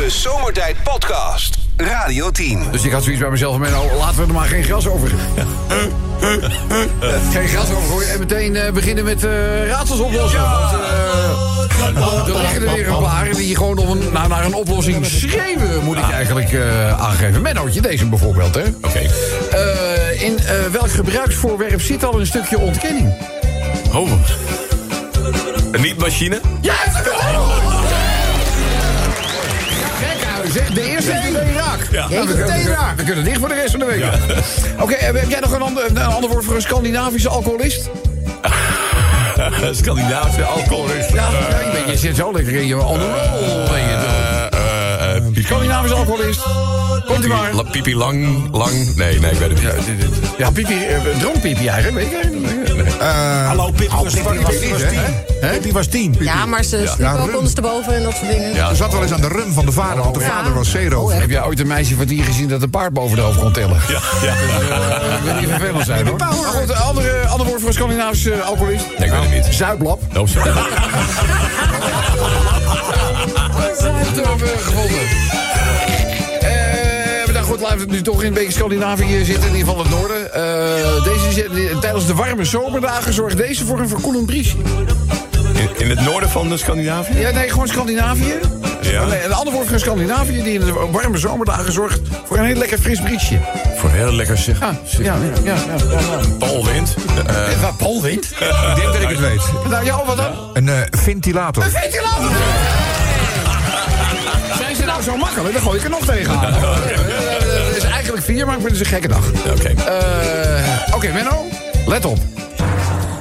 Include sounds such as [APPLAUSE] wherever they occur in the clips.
De Zomertijd Podcast. Radio 10. Dus ik had zoiets bij mezelf van, nou, laten we er maar geen gras over. geen gras over gooien en meteen eh, beginnen met eh, raadsels oplossen. Want, eh, er liggen er weer een paar die gewoon om een, nou, naar een oplossing schreeuwen, moet ik eigenlijk eh, aangeven. Mennootje, deze bijvoorbeeld, hè. Oké. Eh, in eh, welk gebruiksvoorwerp zit al een stukje ontkenning? Oh. Een niet-machine? Ja, Gekhuis, De eerste is meteen raak. Ja. Nou, we, kunnen, we kunnen dicht voor de rest van de week. [LAUGHS] Oké, eh, heb jij nog een ander, een ander woord voor een Scandinavische alcoholist? [LAUGHS] Scandinavische alcoholist. Ja, ja je, bent- je zit zo lekker in je on je? Eh, eh, eh, pipi, Scandinavische alcoholist. Komt u maar. Pipi lang, lang. Nee, nee, ik weet het niet. Ja, pipi, eh, droompipi eigenlijk, weet ik eigenlijk niet. Hallo, Pippi was, Pippi Pippi was was tien? Pippi was tien. Ja, maar ze sliep Ja, ook ondersteboven en dat soort dingen. Ja. Ze zat wel eens aan de rum van de vader, want de Ja. vader was zeerover. Heb jij ooit een meisje van tien gezien dat een paard boven de hoofd kon tellen? Ja, ja. Ik wil niet vervelend zijn hoor. Maar goed, een andere, ander woord voor een Scandinavische eh, alcoholist? Nee, ik weet het niet. Zuiplap. Oh, sorry. [LAUGHS] Toen hebben we gevonden. Eh, laten we nu toch in een beetje Scandinavië zitten, in ieder geval het noorden. Eh, deze, die- tijdens de warme zomerdagen zorgt deze voor een verkoelend briesje. In, in het noorden van de Scandinavië? Ja, nee, gewoon Scandinavië. Ja. Nee, een ander woord voor Scandinavië die in de warme zomerdagen zorgt voor een heel lekker fris briesje. Voor heel lekker zeg. Ah, ja, ja, ja, ja, ja. Polwind. Eh, Wat, polwind? [LAUGHS] Ik denk dat ik het weet. Nou ja, wat dan? Een eh, ventilator. Een ventilator! [LAUGHS] Zijn ze nou zo makkelijk? Dan gooi ik er nog tegenaan. [LAUGHS] Eigenlijk vier, maar ik vind het een gekke dag. Oké. Eh, Oké, Menno, let op.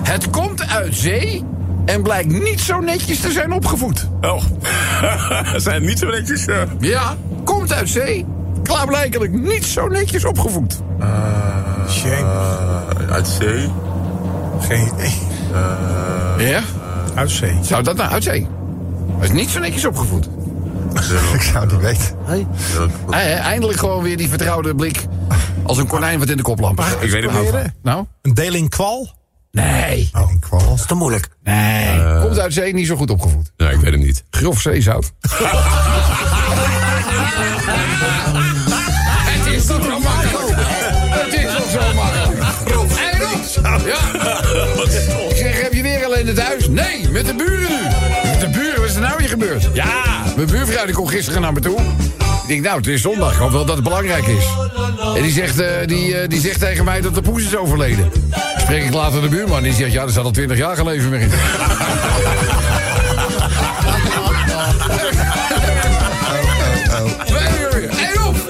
Het komt uit zee en blijkt niet zo netjes te zijn opgevoed. Oh. [LAUGHS] Zijn niet zo netjes? Ja, komt uit zee, klaarblijkelijk niet zo netjes opgevoed. Shame. Eh, uit zee? Geen idee. Ja? Uit zee. Zou dat nou uit zee? Hij is niet zo netjes opgevoed. Ik zou het niet weten. Eindelijk gewoon weer die vertrouwde blik. Als een konijn wat in de koplamp. is. Ik weet het niet. Nou? Een deling kwal? Nee. Oh, een kwal. Dat is te moeilijk. Nee. Komt uit zee, niet zo goed opgevoed. Nee, ik weet het niet. Grof zeezout. [LAUGHS] Het is toch zo makkelijk? Het is toch zo makkelijk? Hey, Rob. Ja. [LAUGHS] Je weer alleen het huis? Nee, met de buren nu. Met de buren, wat is er nou weer gebeurd? Ja, mijn buurvrouw die komt gisteren naar me toe. Ik denk, nou, het is zondag. Ik hoop wel dat het belangrijk is. En die zegt, eh, die, eh, die zegt tegen mij dat de poes is overleden. Spreek ik later de buurman. Die zegt, ja, er staat al twintig jaar geleden meer [LAUGHS] in.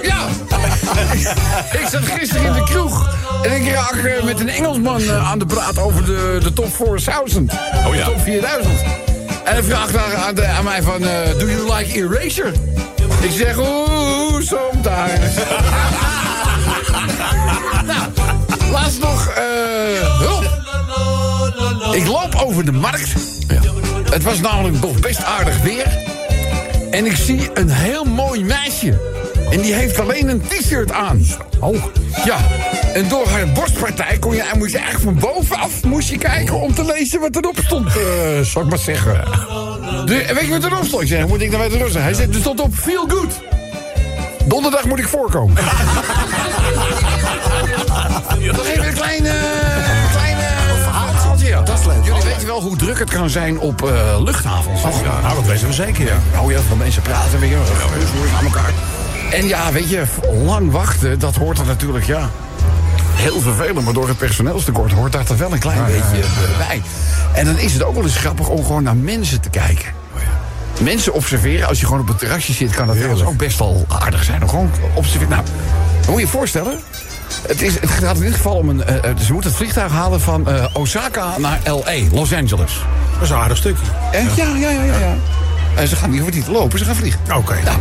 Ja! ik zat gisteren in de kroeg en ik raak eh, met een Engelsman eh, aan de praat over de, de top 4000. Oh ja. De top 4000. En hij vraagt aan, aan, mij van, eh, do you like Erasure? Ik zeg, oeh, sometimes. [LAUGHS] nou, laatst nog, eh hulp. Ik loop over de markt. Het was namelijk nog best aardig weer. En ik zie een heel mooi meisje. En die heeft alleen een t-shirt aan. Oh. Ja. En door haar borstpartij kon je, moest je echt van bovenaf moest je kijken om te lezen wat erop stond. eh zal ik maar zeggen. De, weet je wat erop stond? Ik zeg, moet ik naar weten zeggen? Hij zegt, er stond op feel good. Donderdag moet ik voorkomen. [LAUGHS] Nog even een klein, klein verhaaltje. Ja. Dat is leuk. Jullie weten wel hoe druk het kan zijn op eh, luchthavens. ja, Nou, dat weten we zeker, ja. nou ja, van mensen praten weer geuselijk aan elkaar. En ja, weet je, lang wachten, dat hoort er natuurlijk, ja... Heel vervelend, maar door het personeelstekort hoort daar toch wel een klein beetje eh, bij. En dan is het ook wel eens grappig om gewoon naar mensen te kijken. Mensen observeren, als je gewoon op het terrasje zit... kan dat trouwens ook best wel aardig zijn. Om Gewoon observeren. Nou, dan moet je je voorstellen... Het, is, het gaat in dit geval om een... eh, eh, ze moeten het vliegtuig halen van Osaka naar L.A., Los Angeles. Dat is een aardig stukje. Ja, ja, ja, ja. ja. En ze gaan niet niet lopen, ze gaan vliegen. Oké. Nou,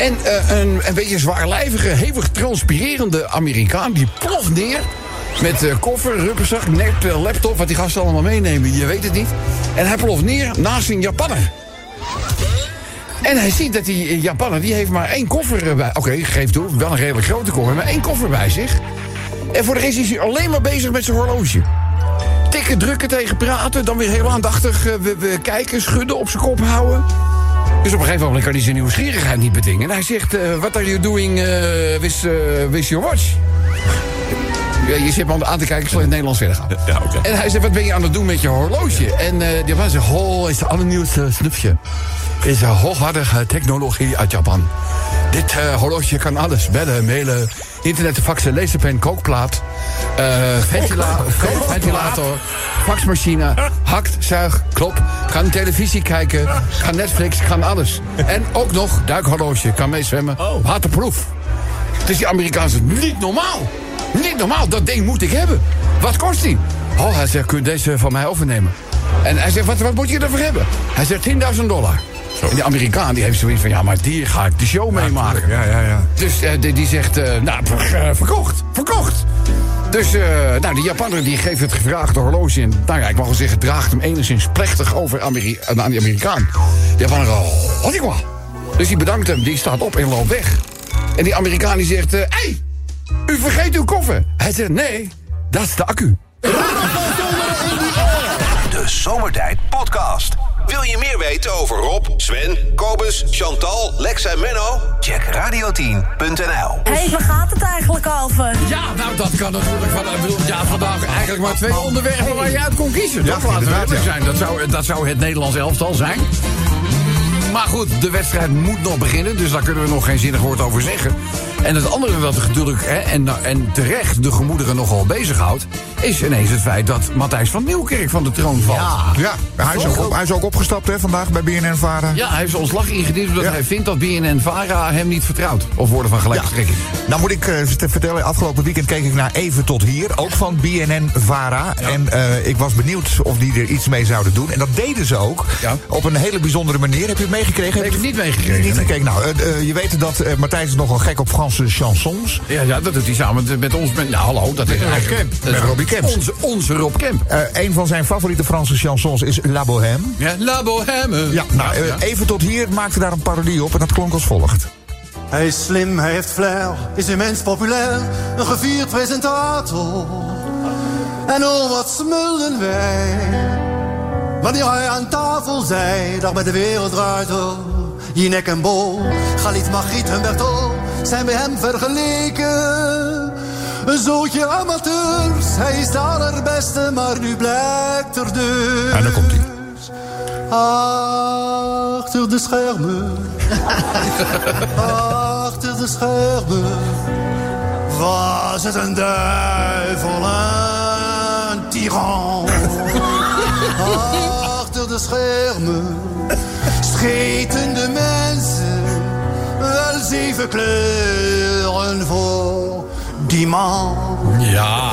en eh, een, een beetje zwaarlijvige, hevig transpirerende Amerikaan... die ploft neer met eh, koffer, rugzak, net eh, laptop... wat die gasten allemaal meenemen, je weet het niet. En hij ploft neer naast een Japanner. En hij ziet dat die Japanner, die heeft maar één koffer bij... Oké, geef toe, wel een redelijk grote koffer, maar één koffer bij zich. En voor de rest is hij alleen maar bezig met zijn horloge. Tikken, drukken tegen praten, dan weer heel aandachtig we kijken, schudden, op zijn kop houden. Dus op een gegeven moment kan hij zijn nieuwsgierigheid niet bedingen. En hij zegt, eh, what are you doing eh, with, with your watch? Ja, je zit me aan te kijken, ik zal in het Nederlands verder gaan. Ja. En hij zegt, wat ben je aan het doen met je horloge? En eh die man zegt, oh, is de allernieuwste snufje. Is een hoogwaardige technologie uit Japan. Dit horloge kan alles. Bellen, mailen, internet, faxen, laserpen, kookplaat... eh, ventila ventilator, faxmachine, hakt, zuig, klop... kan televisie kijken, kan Netflix, kan alles. En ook nog duikhorloge, kan meezwemmen, waterproof. Dus die Amerikaanse niet normaal. Niet normaal, dat ding moet ik hebben. Wat kost die? Oh, hij zegt, kun je deze van mij overnemen? En hij zegt, wat, wat moet je ervoor hebben? Hij zegt 10.000 dollar. En die Amerikaan die heeft zoiets van, ja, maar die ga ik de show meemaken. Ja, ja, ja. Dus eh, die, die zegt, eh, nou, eh, verkocht, verkocht. Dus eh, nou, die Japaner die geeft het gevraagde horloge in. Nou ja, ik mag wel zeggen, draagt hem enigszins plechtig over Ameri- aan die Amerikaan. Die Japaner, oh, hottikwa. Dus die bedankt hem, die staat op en loopt weg. En die Amerikaan die zegt, hé, hey, u vergeet uw koffer. Hij zegt, nee, dat is de accu. De Zomertijd Podcast. Wil je meer weten over Rob, Sven, Kobus, Chantal, Lex en Menno? Check radio10.nl. Hé, hey, waar gaat het eigenlijk over? Ja, nou dat kan natuurlijk van, ik bedoel, ja, vandaag eigenlijk maar twee onderwerpen waar je uit kon kiezen. Ja, dat laten we inderdaad, eerlijk ja. zijn. Dat zou, dat zou het Nederlands elftal zijn. Maar goed, de wedstrijd moet nog beginnen, dus daar kunnen we nog geen zinnig woord over zeggen. En het andere wat natuurlijk, hè, en, en terecht de gemoederen nogal bezighoudt... is ineens het feit dat Matthijs van Nieuwkerk van de troon valt. Ja, hij is, ook, op- hij is ook opgestapt hè, vandaag bij BNN-Vara. Ja, hij heeft zijn ontslag ingediend omdat Ja. hij vindt dat BNN-VARA hem niet vertrouwt. Of woorden van gelijkstrekking. Nou moet ik te vertellen, afgelopen weekend keek ik naar Even tot Hier. Ook van BNN-Vara. En eh, ik was benieuwd of die er iets mee zouden doen. En dat deden ze ook. Ja. Op een hele bijzondere manier. Heb je het meegekregen? Ik heb het niet meegekregen, Niet nee. gekeken. Nou, eh, je weet dat Matthijs is nogal gek op Franse chansons. Ja, ja, dat doet hij samen met ons. Met, nou, hallo, dat is eigenlijk... Kemp. dat is Met Robbie Kemp. Onze, onze Rob Kemp. Eh, een van zijn favoriete Franse chansons is La Bohème. Ja, La Bohème. Ja, nou, eh, Even tot Hier maakte daar een parodie op. En dat klonk als volgt. Hij is slim, hij heeft flair, is immens populair, een gevierd presentator. En oh, wat smulden wij, wanneer hij aan tafel zei, dag met de wereld draait door. Jinek en Bo, Galit, Margriet, Humberto, zijn bij hem vergeleken. Een zootje amateurs, hij is de allerbeste, maar nu blijkt er dus... En daar komt hij. Achter de schermen. [LAUGHS] Achter de schermen. Was het een duivel, een tiran. [LAUGHS] Achter de schermen. Scheten de mensen. Wel zeven kleuren voor die man. Ja.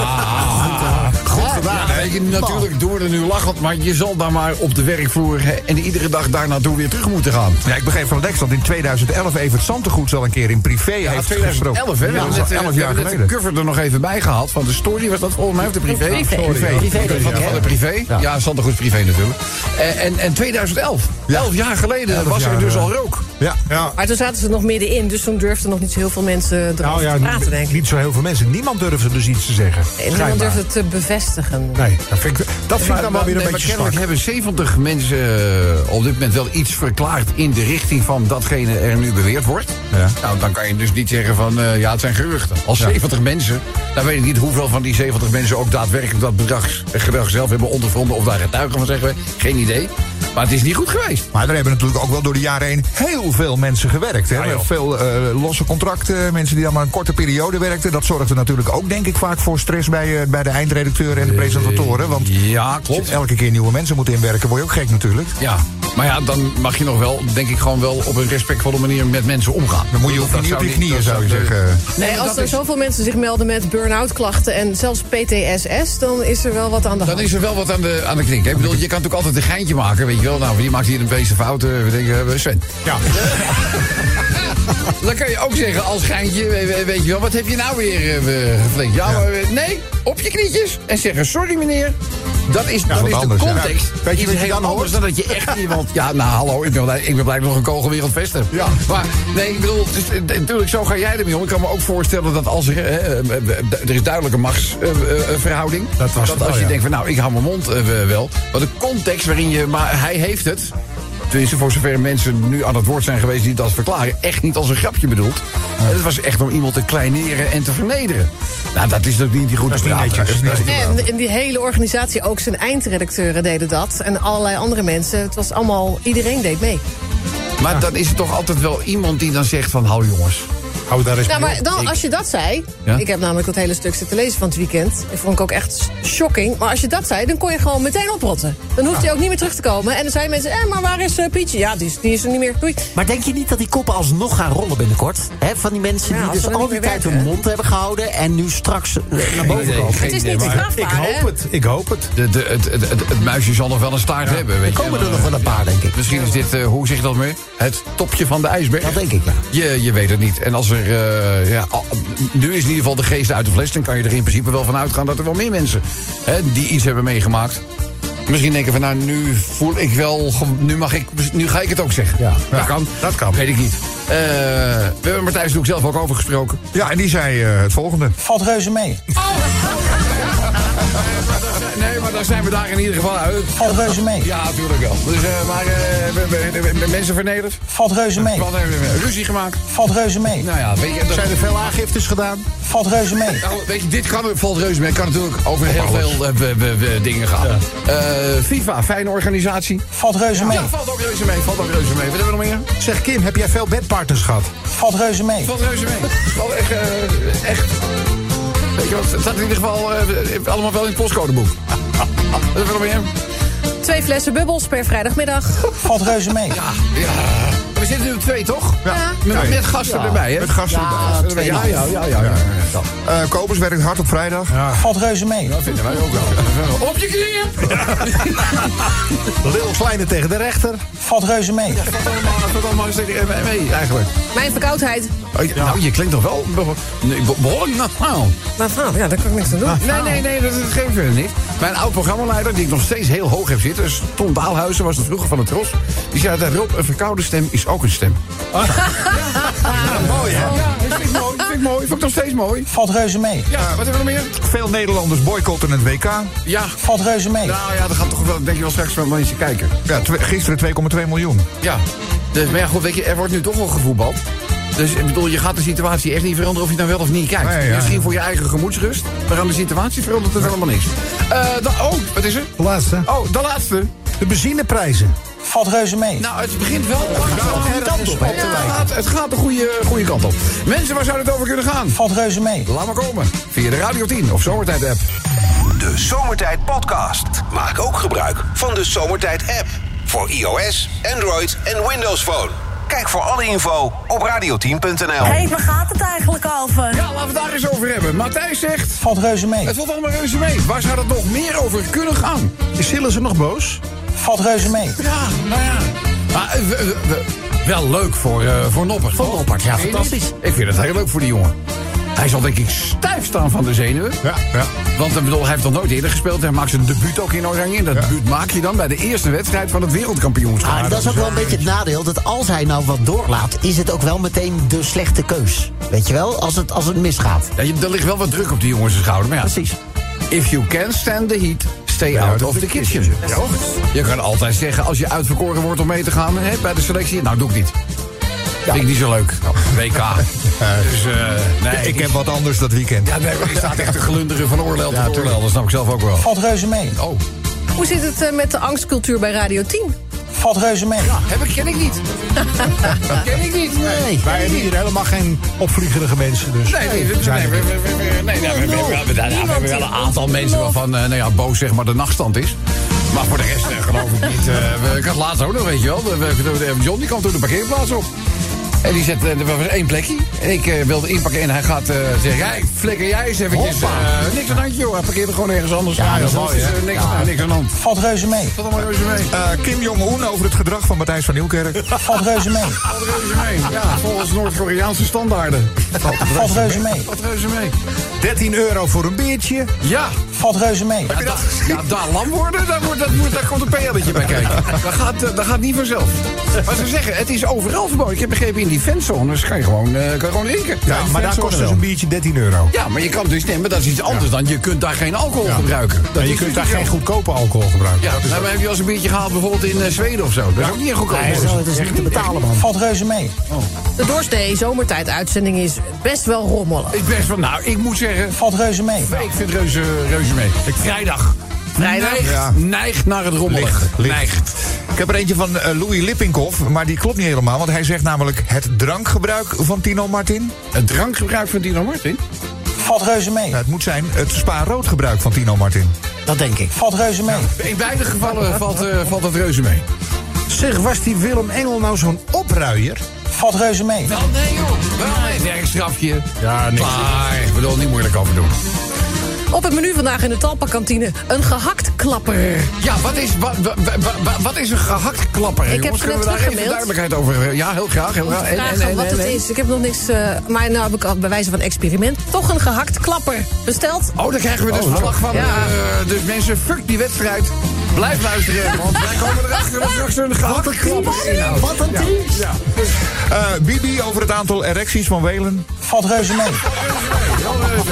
Goed gedaan. Ja, je, natuurlijk doen we er nu lachend, maar je zal daar maar op de werkvloer hè, en iedere dag daar naartoe weer terug moeten gaan. Ja, ik begreep van Lex dat in 2011 Evert Santegoed al een keer in privé heeft 2011, hè? Ja, dat is eh, 11 we jaar geleden. de cover er nog even bij gehaald. Van de story was dat volgens mij, of de privé? Privé. Privé. Privé. Van, van de privé. Ja, ja privé natuurlijk. En, en, en 2011, 11 jaar geleden, was er dus eh, al rook. Ja, ja. Maar toen zaten ze nog middenin, dus toen durfden nog niet zo heel veel mensen erover Nou ja, te praten, denk ik. niet zo heel veel mensen. Niemand durfde dus iets te zeggen. En niemand durfde het te bevestigen. Nee, dat vind ik, dat vind ik dan wel weer een nee, beetje maar kennelijk hebben 70 mensen eh, op dit moment wel iets verklaard in de richting van datgene er nu beweerd wordt. Ja. Nou, dan kan je dus niet zeggen van eh, ja, het zijn geruchten. Als 70 mensen, dan weet ik niet hoeveel van die 70 mensen ook daadwerkelijk dat bedrag, gedrag zelf hebben ondervonden of daar getuigen van zeggen. we. Geen idee. Maar het is niet goed geweest. Maar er hebben natuurlijk ook wel door de jaren heen heel veel mensen gewerkt. Hè? Ja, veel eh, losse contracten, mensen die dan maar een korte periode werkten. Dat zorgde natuurlijk ook, denk ik, vaak voor stress bij, eh, bij de eindredacteur en de presentatoren. Want Ja, als klopt. je elke keer nieuwe mensen moet inwerken, word je ook gek natuurlijk. Ja, maar ja, dan mag je nog wel, denk ik, gewoon wel op een respectvolle manier met mensen omgaan. Dan moet je niet op je knieën, zou je zeggen. Nee, als er zoveel mensen zich melden met burn-out klachten en zelfs PTSS, dan is er wel wat aan de hand. Dan is er wel wat aan de, aan de knink. hè. Ik bedoel, je kan natuurlijk altijd een geintje maken, weet je wel. Nou, wie maakt hier een beeste fouten? We denken, eh, Sven. Ja. [LAUGHS] [LAUGHS] Dan kan je ook zeggen als geintje, we- we- weet je wel, wat heb je nou weer eh, geflikt? Ja, maar, nee, op je knietjes en zeggen, sorry meneer. Dat is, dan wat is de anders, context Ja. Weet je wat je dan hoort? dan dat je echt iemand... Ja, nou hallo, ik ben, ik ben blij dat ik nog een kogelwereld vest heb. Ja. Maar nee, ik bedoel, dus, eh, natuurlijk, zo ga jij ermee om. Ik kan me ook voorstellen dat als er... eh, er is duidelijk een machtsverhouding. Dat was het als wel, je denkt van, nou, ik hou mijn mond wel. Maar de context waarin je... Maar hij heeft het... tenminste voor zover mensen nu aan het woord zijn geweest die dat verklaren, echt niet als een grapje bedoeld. Het was echt om iemand te kleineren en te vernederen. Nou, dat is ook niet die goede praat. netjes. Dat is niet- En in die hele organisatie, ook zijn eindredacteuren deden dat. En allerlei andere mensen. Het was allemaal, iedereen deed mee. Maar dan is er toch altijd wel iemand die dan zegt van, hou jongens. Hou daar eens Nou, maar op. dan, als je dat zei... Ja? Ik heb namelijk dat hele stuk zitten lezen van het weekend. Dat vond ik ook echt shocking. Maar als je dat zei, dan kon je gewoon meteen oprotten. Dan hoefde je ook niet meer terug te komen. En dan zeiden mensen, eh, maar waar is eh, Pietje? Ja, die is, die is er niet meer. Doei. Maar denk je niet dat die koppen alsnog gaan rollen binnenkort? Hè, van die mensen Ja, die dus al die tijd werken, hun mond hebben gehouden... en nu straks eh, naar boven idee. komen. Geen Het is niet te strafbaar, Ik hoop hè? het, ik hoop het. De, de, het, het, het, het muisje zal nog wel een staart hebben. Weet Er je. komen er nog wel een paar, denk ik. Misschien is dit, eh, hoe zeg je dat meer? Het topje van de ijsberg. Dat denk ik, ja. Je, je weet het niet. En als er, eh, ja, nu is in ieder geval de geest uit de fles... dan kan je er in principe wel van uitgaan dat er wel meer mensen... Hè, die iets hebben meegemaakt... Misschien denken van, nou, nu voel ik wel... Nu, mag ik, nu ga ik het ook zeggen. Ja. dat Ja, kan. dat kan. Weet ik niet. Eh, we hebben Martijn Snoek zelf ook over gesproken. Ja, en die zei eh, het volgende. Valt reuze mee. [LAUGHS] Nee, maar daar zijn we daar in ieder geval uit. Valt reuze mee. Ja, natuurlijk wel. Dus, eh, maar eh, mensen vernederd. Valt reuze mee. Wat hebben we? Ruzie gemaakt. Valt reuze mee. Nou ja, weet je... Zijn er veel aangiftes gedaan? Valt reuze mee. Nou, weet je, dit kan, valt reuze mee. kan natuurlijk over heel veel eh, we- we- we dingen gaan. Eh, FIFA, fijne organisatie. Valt reuze mee. Ja, valt ook reuze mee. Valt ook reuze mee. Wat hebben we nog meer? Zeg Kim, heb jij veel bedpartners gehad? Valt reuze mee. Valt reuze mee. Valt echt, eh, echt. Het staat in ieder geval eh, allemaal wel in het postcodeboek. Wat nog meer? Twee flessen bubbels per vrijdagmiddag. Valt reuze mee. Ja, ja. We zitten nu op twee, toch? Ja. Met, met gasten erbij, hè? Met gasten erbij. Ja, ja, ja, ja. ja. Eh Kobus werkt hard op vrijdag. Valt reuze mee. Dat vinden wij ook wel. [LAUGHS] Op je knieën! [LAUGHS] Lil Kleine tegen de rechter. Valt reuze mee. Dat valt allemaal, valt mee, eigenlijk. Mijn verkoudheid. Oh, je- Nou, je klinkt toch wel behoorlijk normaal. Maar van, ja, daar kan ik niks aan doen. Nee, nee, nee, dat, dat geef ik verder niet. Mijn oud-programmaleider, die ik nog steeds heel hoog heb zitten... Tom Daalhuizen was de vroeger van het Tros... die zei dat Rob, een verkoude stem is ook een stem. mooi, hè? Ja, dat vind ik mooi. Dat vind ik mooi. Vond ik nog steeds mooi. Valt reuze mee. Ja, wat hebben we nog meer? Veel Nederlanders boycotten het WK. Ja. Valt reuze mee. Nou ja, dat gaat toch wel, denk je wel straks wel mensen kijken. Ja, gisteren 2,2 miljoen. Ja. Dus, maar ja, goed, weet je, er wordt nu toch wel gevoetbald. Dus ik bedoel, je gaat de situatie echt niet veranderen of je nou wel of niet kijkt. Nee, ja. Misschien voor je eigen gemoedsrust. Maar aan de situatie verandert het helemaal niks. Eh, dan- oh, wat is er? De laatste. Oh, de laatste. De benzineprijzen. Valt reuze mee. Nou, het begint wel op. Het gaat, het gaat de goede, goede kant op. Mensen, waar zou het over kunnen gaan? Valt reuze mee. Laat maar komen. Via de Radio 10 of Zomertijd app. De Zomertijd Podcast. Maak ook gebruik van de Zomertijd app. Voor iOS, Android en Windows Phone. Kijk voor alle info op radio10.nl. Hé, hey, waar gaat het eigenlijk over? Ja, laten we het daar eens over hebben. Matthijs zegt... Valt reuze mee. Het valt allemaal reuze mee. Waar zou het nog meer over kunnen gaan? Is Sillen nog boos? Valt reuze mee. Ja, nou ja. Maar, eh, we- we- we- wel leuk voor, eh voor Noppert. Voor Noppert, ja, fantastisch. Ik vind het heel leuk voor die jongen. Hij zal denk ik stijf staan van de zenuwen. Ja, ja. Want ik bedoel, hij heeft nog nooit eerder gespeeld. Hij maakt zijn debuut ook in Oranje. En dat debuut maak je dan bij de eerste wedstrijd van het wereldkampioenschap. Ah, dat is ook wel een beetje het nadeel. Dat als hij nou wat doorlaat, is het ook wel meteen de slechte keus. Weet je wel? Als het, als het misgaat. Ja, er ligt wel wat druk op die jongens schouder. Maar ja, Precies. if you can stand the heat, stay out of the kitchen. Toch? Je kan altijd zeggen, als je uitverkoren wordt om mee te gaan hè, bij de selectie... Nou, doe ik niet. Vind ik niet zo leuk. WK. Dus, eh, nee. Ik heb wat anders dat weekend. Ja, nee, maar je staat echt te glunderen van oorlel tot oorlel. Dat snap ik zelf ook wel. Valt reuze mee. Oh, Hoe zit het eh, met de angstcultuur bij Radio 10? Valt reuze mee. heb ik, ken ik niet. ken ik niet. Nee. Wij hebben hier helemaal geen opvliegerige mensen. Dus Nee, nee, nee, zijn nee, er we, hebben wel een aantal mensen waarvan uh, nou ja, boos zeg maar de nachtstand is. Maar voor de rest eh, geloof ik niet. eh, we, ik had laatst ook nog, weet je wel. We, we- we- John die kwam toen de parkeerplaats op. En die zet, eh, er was één plekje. En ik eh, wilde inpakken en hij gaat eh, zeggen... Ja, flikker jij eens eventjes. eh, niks aan handje, joh. Hij parkeerde gewoon ergens anders. Ja, dat is mooi, dus, eh, hè? niks, Ja. niks aan hand. Valt reuze mee. Tot allemaal reuze mee. Eh, Kim Jong-un over het gedrag van Matthijs van Nieuwkerk. Valt reuze mee. Valt reuze mee. Ja, volgens Noord-Koreaanse standaarden. Valt reuze mee. Valt reuze mee. 13 euro voor een biertje. Ja, Valt reuze mee. Ja, daar lam worden, daar, wordt, dat moet, daar komt een PL'tje bij kijken. [LAUGHS] Dat gaat, dat gaat niet vanzelf. Maar ze zeggen, het is overal verboden. Ik heb begrepen, in die fanzones kan je gewoon, eh, kan je gewoon drinken. Ja, maar daar kost dus een biertje 13 euro. Ja, maar je kan dus nemen, maar dat is iets anders dan. Je kunt daar geen alcohol gebruiken. Dat je kunt dus daar geen goedkope alcohol gebruiken. Ja, nou, maar heb je wel eens een biertje gehaald bijvoorbeeld in eh, Zweden of zo? Dat is ook niet een goedkoop. Nee, het is niet te betalen, man. Valt reuze mee. De doorsnee zomertijduitzending is best wel rommelig. Ik best wel, nou, ik moet zeggen, Valt reuze mee. ik vind reuze, reuze mee. Vrijdag. Vrijdag? Neigt, Ja. neigt naar het rommelig. Licht, licht. Neigt. Ik heb er eentje van eh, Louis Lippinkhoff, maar die klopt niet helemaal. Want hij zegt namelijk het drankgebruik van Tino Martin. Het drankgebruik van Dino Martin? Valt reuze mee. Nou, het moet zijn het spa-rood gebruik van Tino Martin. Dat denk ik. Valt reuze mee. In beide gevallen valt, eh, valt het reuze mee. Zeg, was die Willem Engel nou zo'n opruier? Valt reuze mee. Wel nee joh, wel nee, werkstrafje. Ja, niks. Ik bedoel, niet moeilijk over doen. Op het menu vandaag in de Talpa-kantine een gehakt klapper. Ja, wat is, wat, wat, wat, wat is een gehakt klapper? Ik heb jongens? Kunnen net daar teruggemaild. duidelijkheid over? Ja, heel graag. Heel graag. En- Vragen en- en- wat het en- is. Ik heb nog niks... eh, maar nou heb ik al bij wijze van experiment toch een gehakt klapper besteld. Oh, dan krijgen we dus Oh, verslag van. Ja. eh, dus mensen, fuck die wedstrijd. Blijf luisteren, want wij komen erachter dat straks een gehakt klapper inhoudt. Wat een team. Eh, Bibi over het aantal erecties van Welen. Valt reuze mee.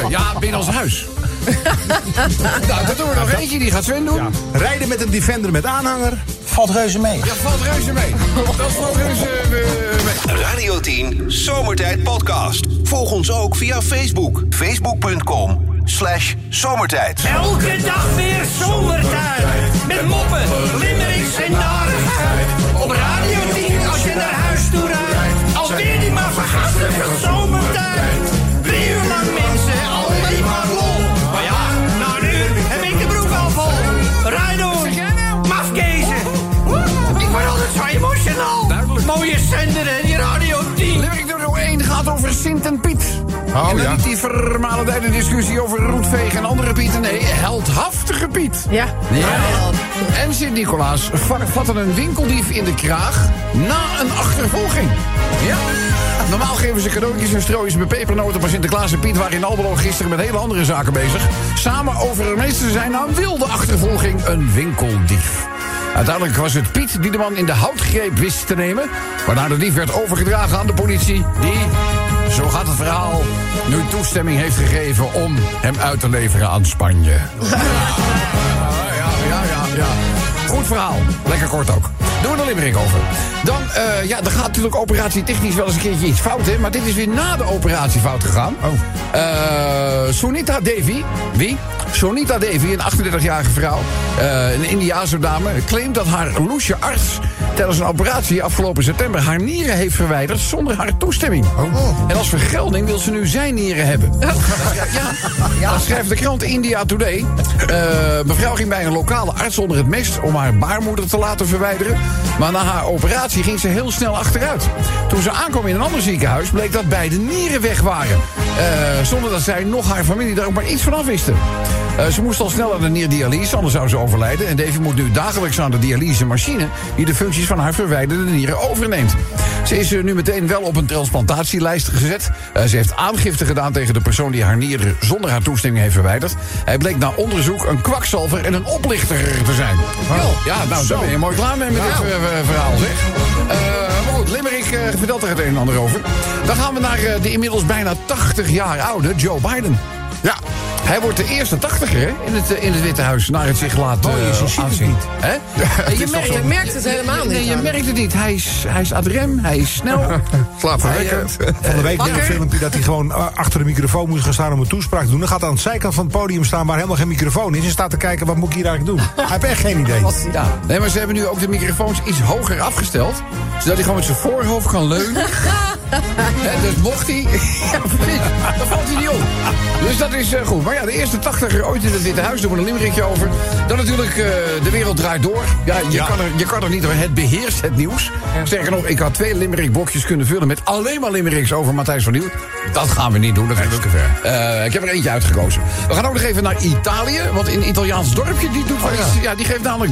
Ja, binnen ons huis. [LAUGHS] nou, dat doen we nog eentje, die gaat Sven doen. Ja, Rijden met een Defender met aanhanger. Valt reuze mee. valt reuze mee. Dat valt reuze eh, mee. Radio 10 Zomertijd Podcast. Volg ons ook via Facebook. Facebook.com slash zomertijd. Elke dag weer zomertijd. Met moppen, limmerings en narigheid. Op Radio 10 als je naar huis toe rijdt. Alweer die maar vergastige zomertijd. Mooie zender hè, die Radio 10. Limerick nummer 1 gaat over Sint en Piet. Oh, en dan ja. niet die vermalendijde discussie over roetveeg en andere Pieten. Nee, heldhaftige Piet. Ja. Ja. En Sint-Nicolaas va- vatten een winkeldief in de kraag na een achtervolging. Ja. Normaal geven ze cadeautjes en strooien met pepernoten... maar Sinterklaas en Piet waren in Almelo gisteren met hele andere zaken bezig. Samen overmeesteren zijn na een wilde achtervolging een winkeldief. Uiteindelijk was het Piet die de man in de houtgreep wist te nemen... waarna de dief werd overgedragen aan de politie... die, zo gaat het verhaal, nu toestemming heeft gegeven... om hem uit te leveren aan Spanje. Ja, [LAUGHS] ja, ja, ja, ja. Goed verhaal. Lekker kort ook. Doen we er limerick over. Dan, eh, ja, er gaat natuurlijk operatietechnisch wel eens een keertje iets fout, hè. Maar dit is weer na de operatie fout gegaan. Oh. Sunita Devi, wie? Sonita Devi, een 38-jarige vrouw, eh, een Indiaanse dame... claimt dat haar loesje arts tijdens een operatie afgelopen september... haar nieren heeft verwijderd zonder haar toestemming. En als vergelding wil ze nu zijn nieren hebben. Ja, ja. Dat schrijft de krant India Today. Eh, mevrouw ging bij een lokale arts onder het mes om haar baarmoeder te laten verwijderen. Maar na haar operatie ging ze heel snel achteruit. Toen ze aankwam in een ander ziekenhuis bleek dat beide nieren weg waren. Eh, zonder dat zij nog haar familie daar ook maar iets van af wisten. Eh, ze moest al snel aan de nierdialyse, anders zou ze overlijden. En Davy moet nu dagelijks aan de dialysemachine... die de functies van haar verwijderde nieren overneemt. Ze is eh, nu meteen wel op een transplantatielijst gezet. Eh, ze heeft aangifte gedaan tegen de persoon die haar nieren... zonder haar toestemming heeft verwijderd. Hij bleek na onderzoek een kwakzalver en een oplichter te zijn. Ja, nou, daar ben je mooi klaar mee met dit eh, verhaal, zeg. Maar goed, Limerick vertelt er het een en ander over. Dan gaan we naar de inmiddels bijna 80 jaar oude Joe Biden. Ja, hij wordt de eerste tachtiger hè, in, het, eh, in het Witte Huis... naar het zich is, eh, je aanzien. niet. Hè? Je, mer- je merkt het helemaal Nee, niet. je merkt het niet. Hij is, hij is ad rem, hij is snel. [LAUGHS] Slaapverwekkend. Hij, eh, Van de week weer een filmpje dat hij gewoon achter de microfoon moest gaan staan om een toespraak te doen. Dan gaat hij aan de zijkant van het podium staan waar helemaal geen microfoon is. En staat te kijken, wat moet ik hier eigenlijk doen? [LAUGHS] Hij heeft echt geen idee. Ja, nee, maar ze hebben nu ook de microfoons iets hoger afgesteld. Zodat hij gewoon met zijn voorhoofd kan leunen. [LAUGHS] [LAUGHS] Dus mocht hij... [LAUGHS] Ja, precies. Dan valt hij niet op. Dus dat is eh, goed. Maar ja, de eerste tachtiger ooit in het Witte Huis. Doen we een limerickje over. Dan natuurlijk eh, de wereld draait door. Ja, je, Kan er, je kan er niet door. Het beheerst het nieuws. Sterker nog, ik had twee limerick blokjes kunnen vullen... met alleen maar limericks over Matthijs van Nieuw. Dat gaan we niet doen. Dat is te ver. Eh, ik heb er eentje uitgekozen. We gaan ook nog even naar Italië. Want in een Italiaans dorpje... die, doet wel iets- ja, die geeft namelijk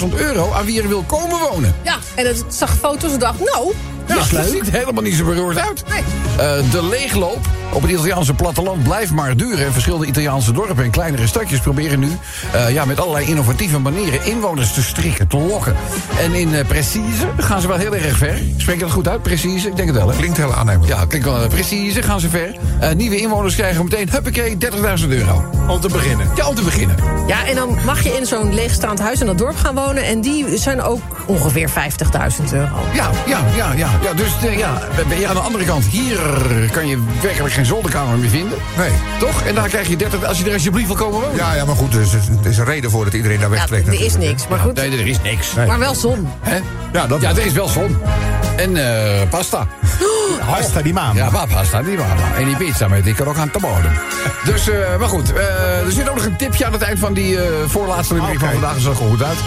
30.000 euro aan wie er wil komen wonen. Ja, en het zag foto's en dacht, nou, Ja, dat ziet helemaal niet zo beroerd uit. Nee. Eh, de leegloop op het Italiaanse platteland blijft maar duren. En verschillende Italiaanse dorpen en kleinere stadjes proberen nu... eh, ja, met allerlei innovatieve manieren inwoners te strikken, te lokken. En in eh Precise gaan ze wel heel erg ver. Spreek je dat goed uit? Precise? Ik denk het wel, hè? Klinkt heel aannemelijk. Ja, klinkt wel. Precise gaan ze ver. Eh, nieuwe inwoners krijgen meteen, huppakee, 30.000 euro. Om te beginnen. Ja, om te beginnen. Ja, en dan mag je in zo'n leegstaand huis in dat dorp gaan wonen. En die zijn ook ongeveer 50.000 euro. Ja, ja, ja, ja. Ja dus eh, ja, ben je aan de andere kant, hier kan je werkelijk geen zolderkamer meer vinden. Nee. Toch? En daar krijg je 30, als je er alsjeblieft wil komen wonen. Ja, ja, maar goed, er is, er is een reden voor dat iedereen daar Ja, wegtrekt. er is niks, maar goed. Nee, er is niks. Maar wel zon. Hè? Ja, dat Ja, er is wel zon. En eh, pasta. [GASPS] Hasta die maan. Ja, pasta, die mama. En die pizza met die kan ook aan de bodem. Dus, eh, maar goed. eh, er zit ook nog een tipje aan het eind van die eh, voorlaatste Oké. van vandaag. Dat zag er goed uit.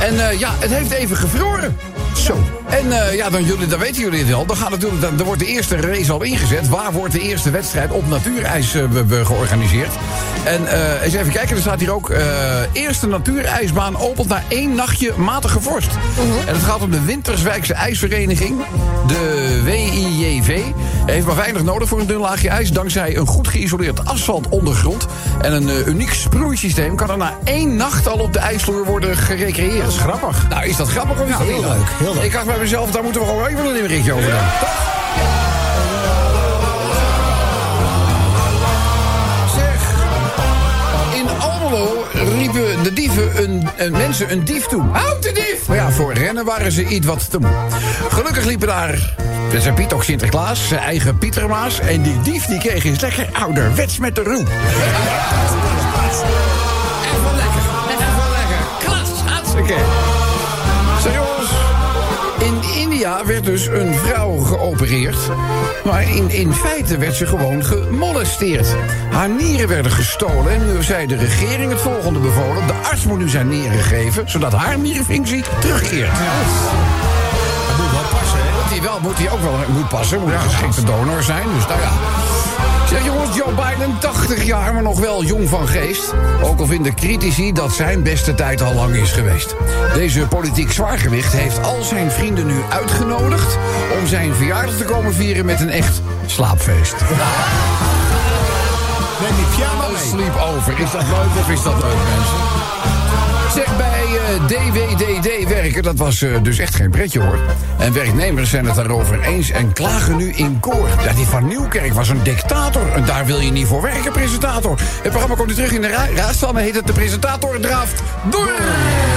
En eh, ja, het heeft even gevroren. Zo. En eh, ja, dan, jullie, dan weten jullie het wel. Dan, gaat natuurlijk, dan, dan wordt de eerste race al ingezet. Waar wordt de eerste wedstrijd op natuurijs eh, be- be- georganiseerd? En eh, eens even kijken, er staat hier ook... eh, eerste natuurijsbaan opent na één nachtje matige vorst. En het gaat om de Winterswijkse IJsvereniging. De WIJV. Heeft maar weinig nodig voor een dun laagje ijs. Dankzij een goed geïsoleerd asfaltondergrond. En een eh, uniek sproeisysteem kan er na één nacht al op de ijsvloer worden gerecreëerd. Dat is grappig. Nou, is dat grappig of is dat heel niet leuk, heel leuk. Ik bij mezelf, daar moeten we gewoon even een limerickje over doen. Zeg, in Almelo riepen de dieven een, een mensen een dief toe. Houd de dief! Maar ja, voor rennen waren ze iets wat te moe. Gelukkig liepen daar zijn Piet ook Sinterklaas, zijn eigen Pietermaas... en die dief die kreeg eens lekker ouderwets met de roe. Even lekker, even lekker. Klas, hartstikke. India werd dus een vrouw geopereerd. Maar in, in feite werd ze gewoon gemolesteerd. Haar nieren werden gestolen en nu zij de regering het volgende bevolen. De arts moet nu zijn nieren geven, zodat haar nierenfunctie terugkeert. Dat moet wel passen, hè? Moet hij, wel, moet hij ook wel moet passen, moet een geschikte donor zijn. Dus nou ja. Zeg jongens, Joe Biden, 80 jaar, maar nog wel jong van geest. Ook al vinden critici dat zijn beste tijd al lang is geweest. Deze politiek zwaargewicht heeft al zijn vrienden nu uitgenodigd... om zijn verjaardag te komen vieren met een echt slaapfeest. Neem die pyjama mee. Sleep over. Is dat leuk of is dat leuk, mensen? Zeg, bij eh, DWDD werken, dat was eh, dus echt geen pretje hoor. En werknemers zijn het daarover eens en klagen nu in koor. Ja, die van Nieuwkerk was een dictator. En daar wil je niet voor werken, presentator. Het programma komt nu terug in de ra en heet het De Presentator Draaft Door.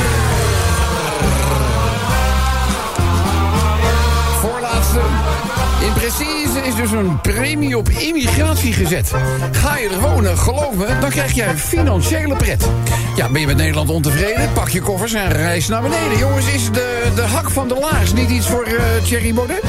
In Precieze is dus een premie op immigratie gezet. Ga je er wonen, geloof me, dan krijg jij financiële pret. Ja, ben je met Nederland ontevreden? Pak je koffers en reis naar beneden. Jongens, is de, de hak van de laars niet iets voor eh Thierry Baudet?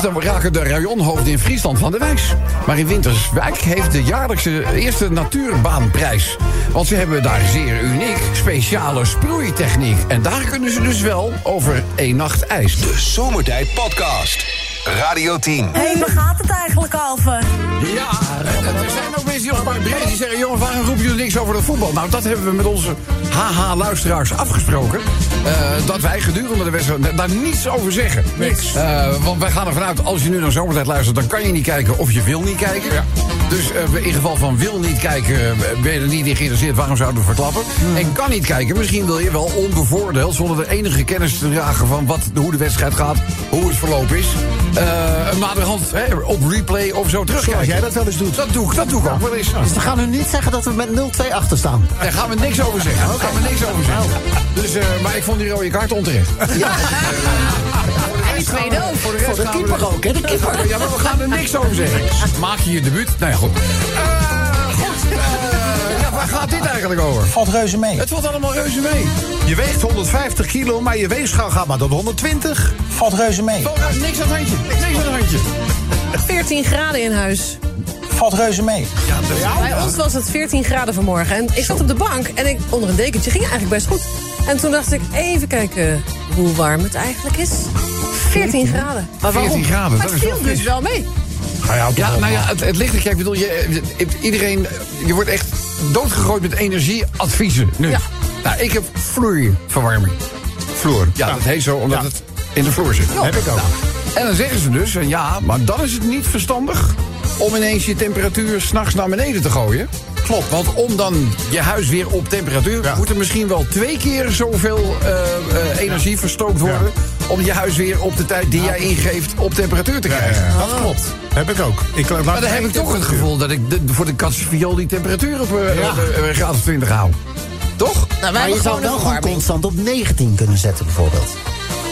Dan raken de rayonhoofden in Friesland van de wijs. Maar in Winterswijk heeft de jaarlijkse eerste natuurbaanprijs. Want ze hebben daar zeer uniek speciale sproeitechniek. En daar kunnen ze dus wel over één nacht ijs. De Zomertijd Podcast. Radio 10. Hé, hey, waar gaat het eigenlijk over? Ja, en er zijn ook mensen die ons bij breed die zeggen... jongens, waarom roepen jullie niks over het voetbal? Nou, dat hebben we met onze haha-luisteraars afgesproken. eh, dat wij gedurende de wedstrijd daar niets over zeggen. Niks. Eh, want wij gaan ervan uit, als je nu naar zomertijd luistert... dan kan je niet kijken of je wil niet kijken. Dus eh, in geval van wil niet kijken, eh, ben je er niet in geïnteresseerd... waarom zouden we verklappen? En kan niet kijken, misschien wil je wel onbevoordeeld... zonder de enige kennis te dragen van wat, hoe de wedstrijd gaat... hoe het verloop is... eh naderhand hè, op replay of zo terugkijken. Zoals jij dat wel eens doet. Dat doe ik, dat doe ik ook wel eens. Dus we gaan nu niet zeggen dat we met 0-2 achter staan. Daar gaan we niks over zeggen. Daar gaan we niks over zeggen. Dus, eh, maar ik vond die rode kaart onterecht. [LAUGHS] En die tweede ook. Voor de rest Voor de gaan we keeper er- ook, hè? De keeper. Ja, maar we gaan er niks over zeggen. Maak je je debuut? Nou ja, goed. Eh, goed. eh, ja, waar gaat dit eigenlijk over? Valt reuze mee. Het valt allemaal reuze mee. Je weegt 150 kilo, maar je weegschaal gaat maar tot 120. Valt reuze mee. Valt niks aan het handje. Niks aan het handje. 14 graden in huis. Valt reuze mee. Bij ons was het 14 graden vanmorgen. En ik zat op de bank en ik, onder een dekentje ging eigenlijk best goed. En toen dacht ik, even kijken hoe warm het eigenlijk is. 14 graden. Maar waarom? 14 graden, Maar dat het is wel viel dus fris. wel mee. Ja, nou ja, het, het ligt er. Kijk, ik bedoel, je, je- iedereen, je wordt echt doodgegooid met energieadviezen nu. Ja. Nou, ik heb vloeiverwarming. vloer. Ja, dat heet zo omdat het in de vloer zit. Heb ik ook. En dan zeggen ze dus, ja, maar dan is het niet verstandig... om ineens je temperatuur s'nachts naar beneden te gooien. Klopt. Want om dan je huis weer op temperatuur... moet er misschien wel twee keer zoveel eh, eh, energie verstookt worden... om je huis weer op de tijd die jij ingeeft op temperatuur te krijgen. Dat klopt. Heb ik ook. Ik, laat Maar dan heb ik toch het gevoel dat ik de- voor de katse viool die temperatuur op eh, Ja. eh, een graad of 20 hou. Toch? Nou, wij Maar je zou wel gewoon constant op 19 kunnen zetten, bijvoorbeeld.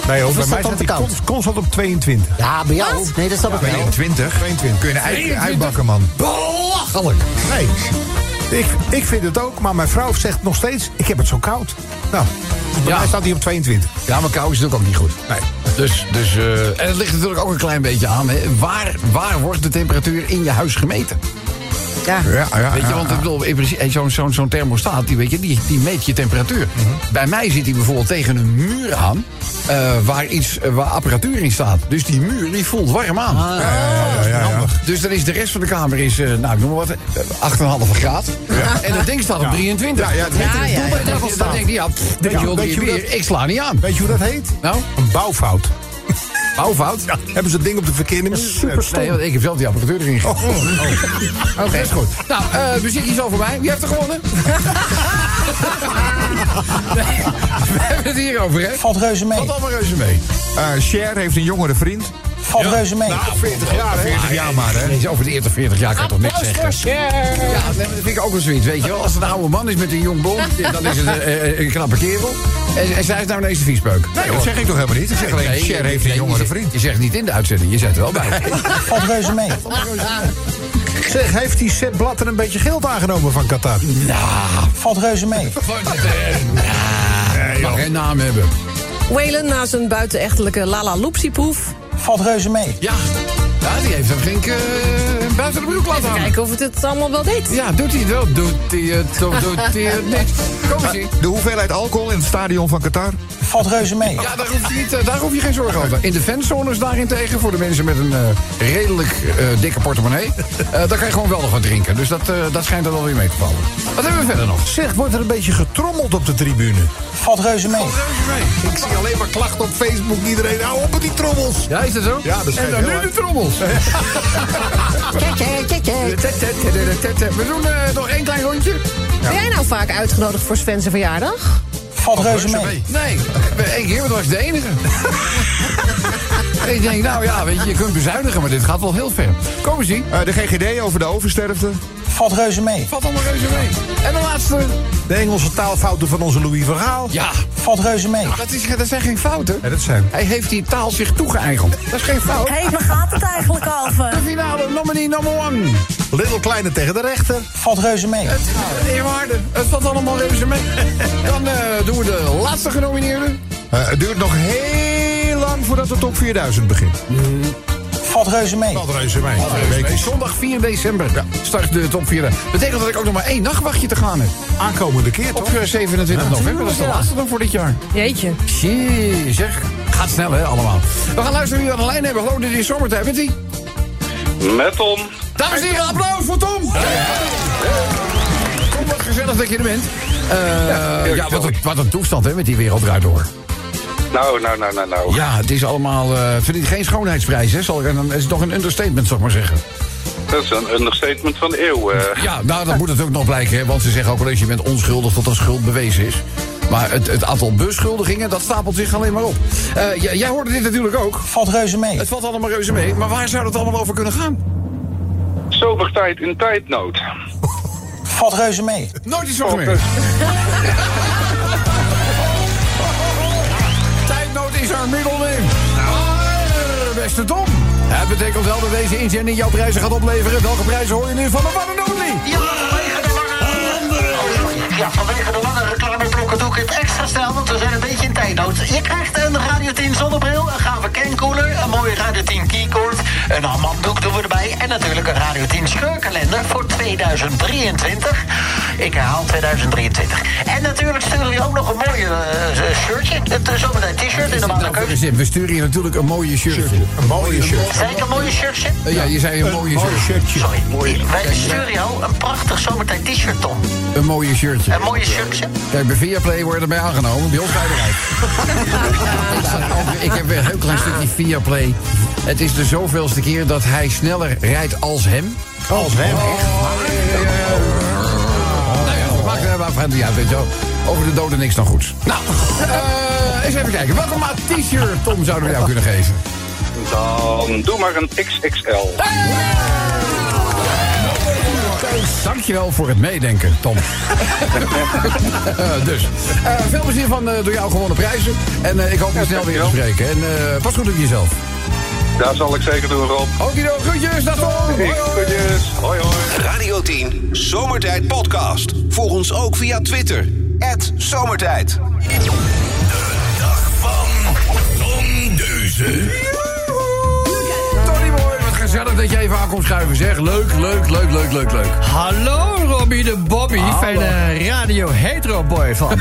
Nee, hoor, Of bij is mij staat cons- constant op 22. Ja, bij jou? Nee, dat snap ik wel. 22. 22. Kun je een ei uitbakken, man. Belachelijk. Nee. Ik, ik vind het ook, maar mijn vrouw zegt nog steeds... ik heb het zo koud. Nou, bij Ja. mij staat hij op 22. Ja, maar kou is natuurlijk ook niet goed. Nee. Dus, dus, eh, en het ligt natuurlijk ook een klein beetje aan. Hè. Waar, waar wordt de temperatuur in je huis gemeten? Ja. Ja, ja, Weet je, want ja. ik bedoel, zo'n zo'n zo'n thermostaat, die, weet je, die, die meet je temperatuur. Bij mij zit die bijvoorbeeld tegen een muur aan, eh, waar, iets, eh, waar apparatuur in staat. Dus die muur die voelt warm aan. Ja, ja, ja, ja. Dus dan is de rest van de kamer is, eh, nou, ik noem maar wat, eh, 8,5 graad. En dat ding staat op 23. Ja, ja, het Ja, heet- ja, ja. Dan denk je- dan denk je, ja, pff, weet je wel, weet je hoe weer, dat- ik sla niet aan. Weet je hoe dat heet? Nou, Een bouwfout. Bouwfout. Hebben ze het ding op de verkeerde? Super Nee, want ik heb zelf die apparatuur erin gegooid. Oh, Oké, is goed. Nou, eh muziek is al voorbij. Wie heeft er gewonnen? nee, [LAUGHS] we hebben het hier over, hè? Valt reuze mee. Valt allemaal reuze mee. Eh, Cher heeft een jongere vriend. Valt reuze mee. 40 jaar, hè? 40 jaar maar, hè? Nee, over de eerste 40 jaar kan je toch niks zeggen? Ja, dat vind ik ook wel zoiets, weet je wel. Als het een oude man is met een jong blond, dan is het eh, eh, een knappe kerel. En, en zij is nou ineens de viespeuk. Nee, dat zeg ik toch helemaal niet? Ik zeg alleen, Nee, Cher heeft een jongere vriend. Je zegt niet in de uitzending, je zet er wel bij. Valt reuze mee. Zeg, heeft die Sepp Blatter een beetje geld aangenomen van Qatar? Valt reuze mee. Mag geen naam hebben. Waylon na zijn buitenechtelijke Lala Loopsie-proef. Valt reuze mee. Ja, ja die heeft hem flink buiten de broek laten Even hangen. kijken of het het allemaal wel deed. Ja, doet hij het wel? Doet hij het of doet hij het [LAUGHS] niet? Kom eens hier. De hoeveelheid alcohol in het stadion van Qatar? Valt reuze mee. Ja, daar hoef, je niet, eh, daar hoef je geen zorgen over. In de fanzones daarentegen, voor de mensen met een eh, redelijk eh, dikke portemonnee... eh daar kan je gewoon wel nog wat drinken. Dus dat, eh, dat schijnt er wel weer mee te vallen. Wat hebben we verder nog? Zeg, wordt er een beetje getrommeld op de tribune? Valt reuze mee. Ik zie alleen maar klachten op Facebook. Iedereen, hou op met die trommels. Ja, is dat zo? Ja, dat En dan nu de trommels. [LAUGHS] We doen eh, nog één klein rondje. Ben jij nou vaak uitgenodigd voor Sven's verjaardag? Valt reuze mee. Nee, één keer, maar dat was de enige. [LAUGHS] ik denk, nou ja, weet je, je kunt bezuinigen, maar dit gaat wel heel ver. Kom eens zien. Eh, de GGD over de oversterfte. Valt reuze mee. Valt allemaal reuze mee. En de laatste. De Engelse taalfouten van onze Louis van Gaal. Ja, Valt reuze mee. dat, is, dat zijn geen fouten. Ja, dat zijn. Hij heeft die taal zich toegeëigend. Dat is geen fout. Hé, waar gaat het eigenlijk over? De finale nominee number one. Little Kleine tegen de rechter. Valt reuze mee. Het, eerwaarde, het valt allemaal reuze mee. Dan eh, doen we de laatste genomineerde. Eh, het duurt nog heel voordat de top 4000 begint. Valt reuze mee. Valt reuze mee. Zondag 4 december start de top 4. Betekent dat ik ook nog maar één nachtwachtje te gaan heb. Aankomende keer, toch? Op eh, 27 november, dat is de laatste dan voor dit jaar. Jeetje. Jee, zeg. Gaat snel, hè, allemaal. We gaan luisteren wie we aan de lijn hebben. Hallo, dit is Zomertijd. Bent ie? Met Tom. Dames en heren, applaus voor Tom. Kom, wat gezellig dat je er bent. Eh, ja, wat een, wat een toestand, hè, met die wereld draait door. Nou, nou, nou, nou, nou. Ja, het is allemaal... eh verdient geen schoonheidsprijs, hè. Zal ik, en dan is het nog een understatement, zal ik maar zeggen. Dat is een understatement van de eeuw. eh. Ja, nou, dat moet het ook nog blijken, hè. Want ze zeggen ook wel eens, je bent onschuldig tot een schuld bewezen is. Maar het, het aantal beschuldigingen, dat stapelt zich alleen maar op. Eh, jij hoorde dit natuurlijk ook. Valt reuze mee. Het valt allemaal reuze mee. Maar waar zou het allemaal over kunnen gaan? Sobertijd in tijdnood. Valt reuze mee. Nooit iets van meer. [LAUGHS] haar middelneem. Ah, beste Tom. Het betekent wel dat deze inzending jouw prijzen gaat opleveren. Welke prijzen hoor je nu van de one? Ja, vanwege de lange reclameblokken doe ik het extra snel, want we zijn een beetje in tijdnood. Je krijgt een Radio 10 zonnebril, een gave cancooler, een mooie Radio 10 keycord, een handdoek erbij en natuurlijk een Radio 10 scheurkalender voor 2,99. 2023. Ik herhaal 2023. En natuurlijk sturen we je ook nog een mooie eh, shirtje. Het uh, zomertijd t-shirt in de maand Zip, we sturen je natuurlijk een mooie shirtje. Een mooie shirt. Zei ik een mooie shirtje? Eh, ja, je zei een mooie Mooi shirt. shirtje. Sorry. Wij sturen jou een prachtig zomertijd t-shirt, Tom. Een mooie shirtje. Een mooie shirtje. Kijk, bij Viaplay worden erbij aangenomen. Bij ons ga je eruit. [LAUGHS] ik heb weer een heel klein stukje Viaplay. Het is de zoveelste keer dat hij sneller rijdt als hem. Als hem. Nou ja, we maken er maar van ja, weet je wel. Over de doden niks dan goeds. Nou, eh, eens even kijken. Welke maat t-shirt, Tom, zouden we jou kunnen geven? Dan doe maar een XXL. Dankjewel voor het meedenken, Tom. [LAUGHS] dus, eh, veel plezier van eh, door jou gewonnen prijzen. En eh, ik hoop je snel weer te spreken. En eh, pas goed op jezelf. Daar zal ik zeker doen, Rob. Okido, groetjes, dag Tom. Hoi, hoi. Goedjes. Hoi, hoi. Radio 10 Zomertijd Podcast. Volg ons ook via Twitter. Zomertijd. Dag van Tom Deuze. Tony Boy, wat gezellig dat je even aan komt schuiven, zeg. Leuk, leuk, leuk, leuk, leuk, leuk. Hallo Robbie de Bobby, Hallo. fijne radio hetero boy van. [LAUGHS]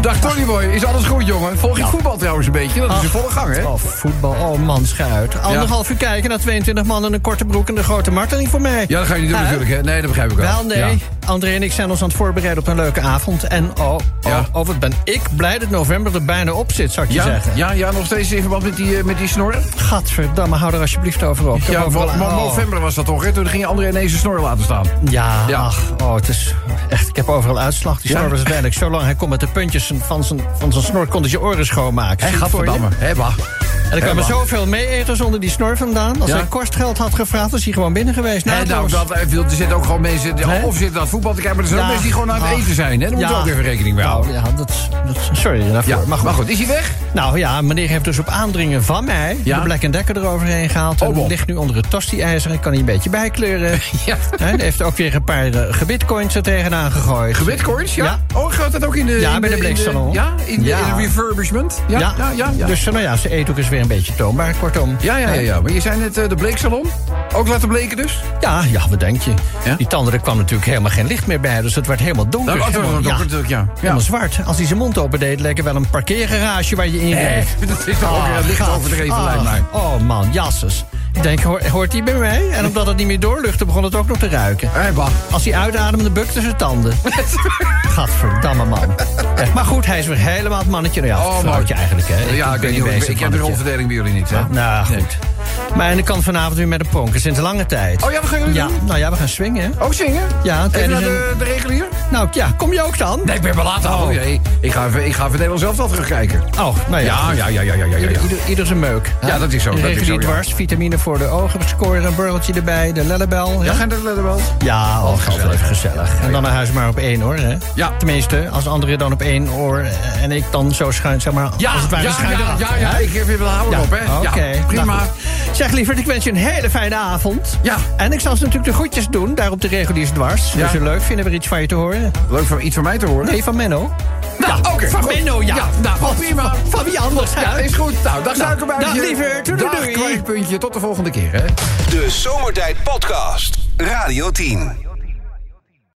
Dag Tony Boy, is alles goed, jongen? Volg je voetbal trouwens een beetje? Dat is in volle gang, hè? Oh, voetbal, oh man, schuit. Anderhalf uur kijken naar 22 man in een korte broek en de grote marteling voor mij. Ja, dat ga je niet doen natuurlijk, hè? Nee, dat begrijp ik wel. Wel, nee. Ja. André en ik zijn ons aan het voorbereiden op een leuke avond. En oh, oh, Ja. oh wat ben ik blij dat november er bijna op zit, zou ik je Ja, zeggen. ja, ja, nog steeds in verband met die, eh, met die snorren? Gadverdamme, hou er alsjeblieft over op. Ja, mo- oh. november was dat toch, hè? Toen ging André ineens zijn snor laten staan. Ja, Ja. ach, oh, het is echt, ik heb overal uitslag. Die Ja? snor was uiteindelijk zo lang. Hij kon met de puntjes van zijn, van zijn snor kon hij je oren schoonmaken. Hé, je? gadverdamme. Hé, bah. En er kwamen zoveel mee-eters onder die snor vandaan. Als Ja? hij kostgeld had gevraagd, was hij gewoon binnen geweest. Nee, nou, dat, er zitten ook gewoon mensen... die-? Of zitten aan het voetbal te kijken, maar er zijn ook mensen die gewoon aan het Ach. eten zijn, hè? Daar moeten we ook even rekening mee houden. Nou, ja, dat, dat, sorry daarvoor. Ja, maar, goed. is hij weg? Nou ja, meneer heeft dus op aandringen van mij Ja? de Black Decker eroverheen gehaald. Oh, en bon. ligt nu onder het tosti-ijzer. Ik kan hij een beetje bijkleuren. [LAUGHS] Ja. Hij heeft ook weer een paar uh, gebitcoins er tegenaan gegooid. Gebitcoins, ja? Oh, gaat dat ook in de... Ja, in bij de bleeksalon. Ja, in de, refurbishment? Ja, ja, ja. Dus nou ja, zijn eethoek is weer een beetje toonbaar, kortom. Ja, ja, ja, ja. Maar je zei net eh, de bleeksalon? Ook laten bleken dus? Ja, ja, wat denk je? Ja? Die tanden, er kwam natuurlijk helemaal geen licht meer bij. Dus het werd helemaal donker. Dat helemaal, ook natuurlijk, ja. helemaal zwart. Als hij zijn mond open deed, leek er wel een parkeergarage waar je in Eh, reed. [LAUGHS] dat is toch ook weer licht overdreven, ah, lijkt mij. Oh man, jasses. Ik denk, hoor- hoort hij bij mij? En omdat het niet meer doorluchtte, begon het ook nog te ruiken. Bah. Als hij uitademde, bukte zijn tanden. [LAUGHS] Gadverdamme man. Maar goed, hij is weer helemaal het mannetje. Nou Ja, Oh, vrouwtje eigenlijk, hè. Ja, ik, weet niet, ik, ik heb mannetje. Rolverdeling bij jullie niet, hè? Nou, Nee. Maar en ik kan vanavond weer met een pronken sinds een lange tijd. Oh ja, wat gaan jullie ja, doen? Nou ja, we gaan swingen. hè. Ook zingen? Ja, Even naar de, de regulier? Nou ja, kom je ook dan? Nee, ik ben wel later. Oh, jee. Ik ga even, ik ga even Nederland zelf wel terugkijken. Oh, nou ja. Ja, ja, ja, ja, ja, ja. ja. Ieder, zijn meuk. Ja, dat is zo, dat is Regulier zo, dwars, vitamine voor de ogen, scoren, een erbij, de lellebel. Ja, gaan de letterbel? Ja, oh, gezellig. altijd even gezellig. En dan naar huis maar op één oor, hè? Ja. Tenminste, als anderen dan op één oor en ik dan zo schuin, zeg maar, Ja, als het ja, schuin ja, ja, ik heb weer wel houden op, hè? Oké, prima. Nou zeg lieverd, ik wens je een hele fijne avond. Ja. En ik zal ze natuurlijk de groetjes doen, daar op de reguliers dwars. Ja. Als je leuk vinden we iets van je te horen. Leuk van iets van mij te horen. Nee, van Menno. Nou, oké. Van goed. Menno, ja. nou, Van- prima. van- van wie anders? Ja, is goed. Nou, dag suikerbuitje. dag, lieverd. Doei, Dag, doei. kwijtpuntje. Tot de volgende keer, hè? De Zomertijd Podcast. Radio 10.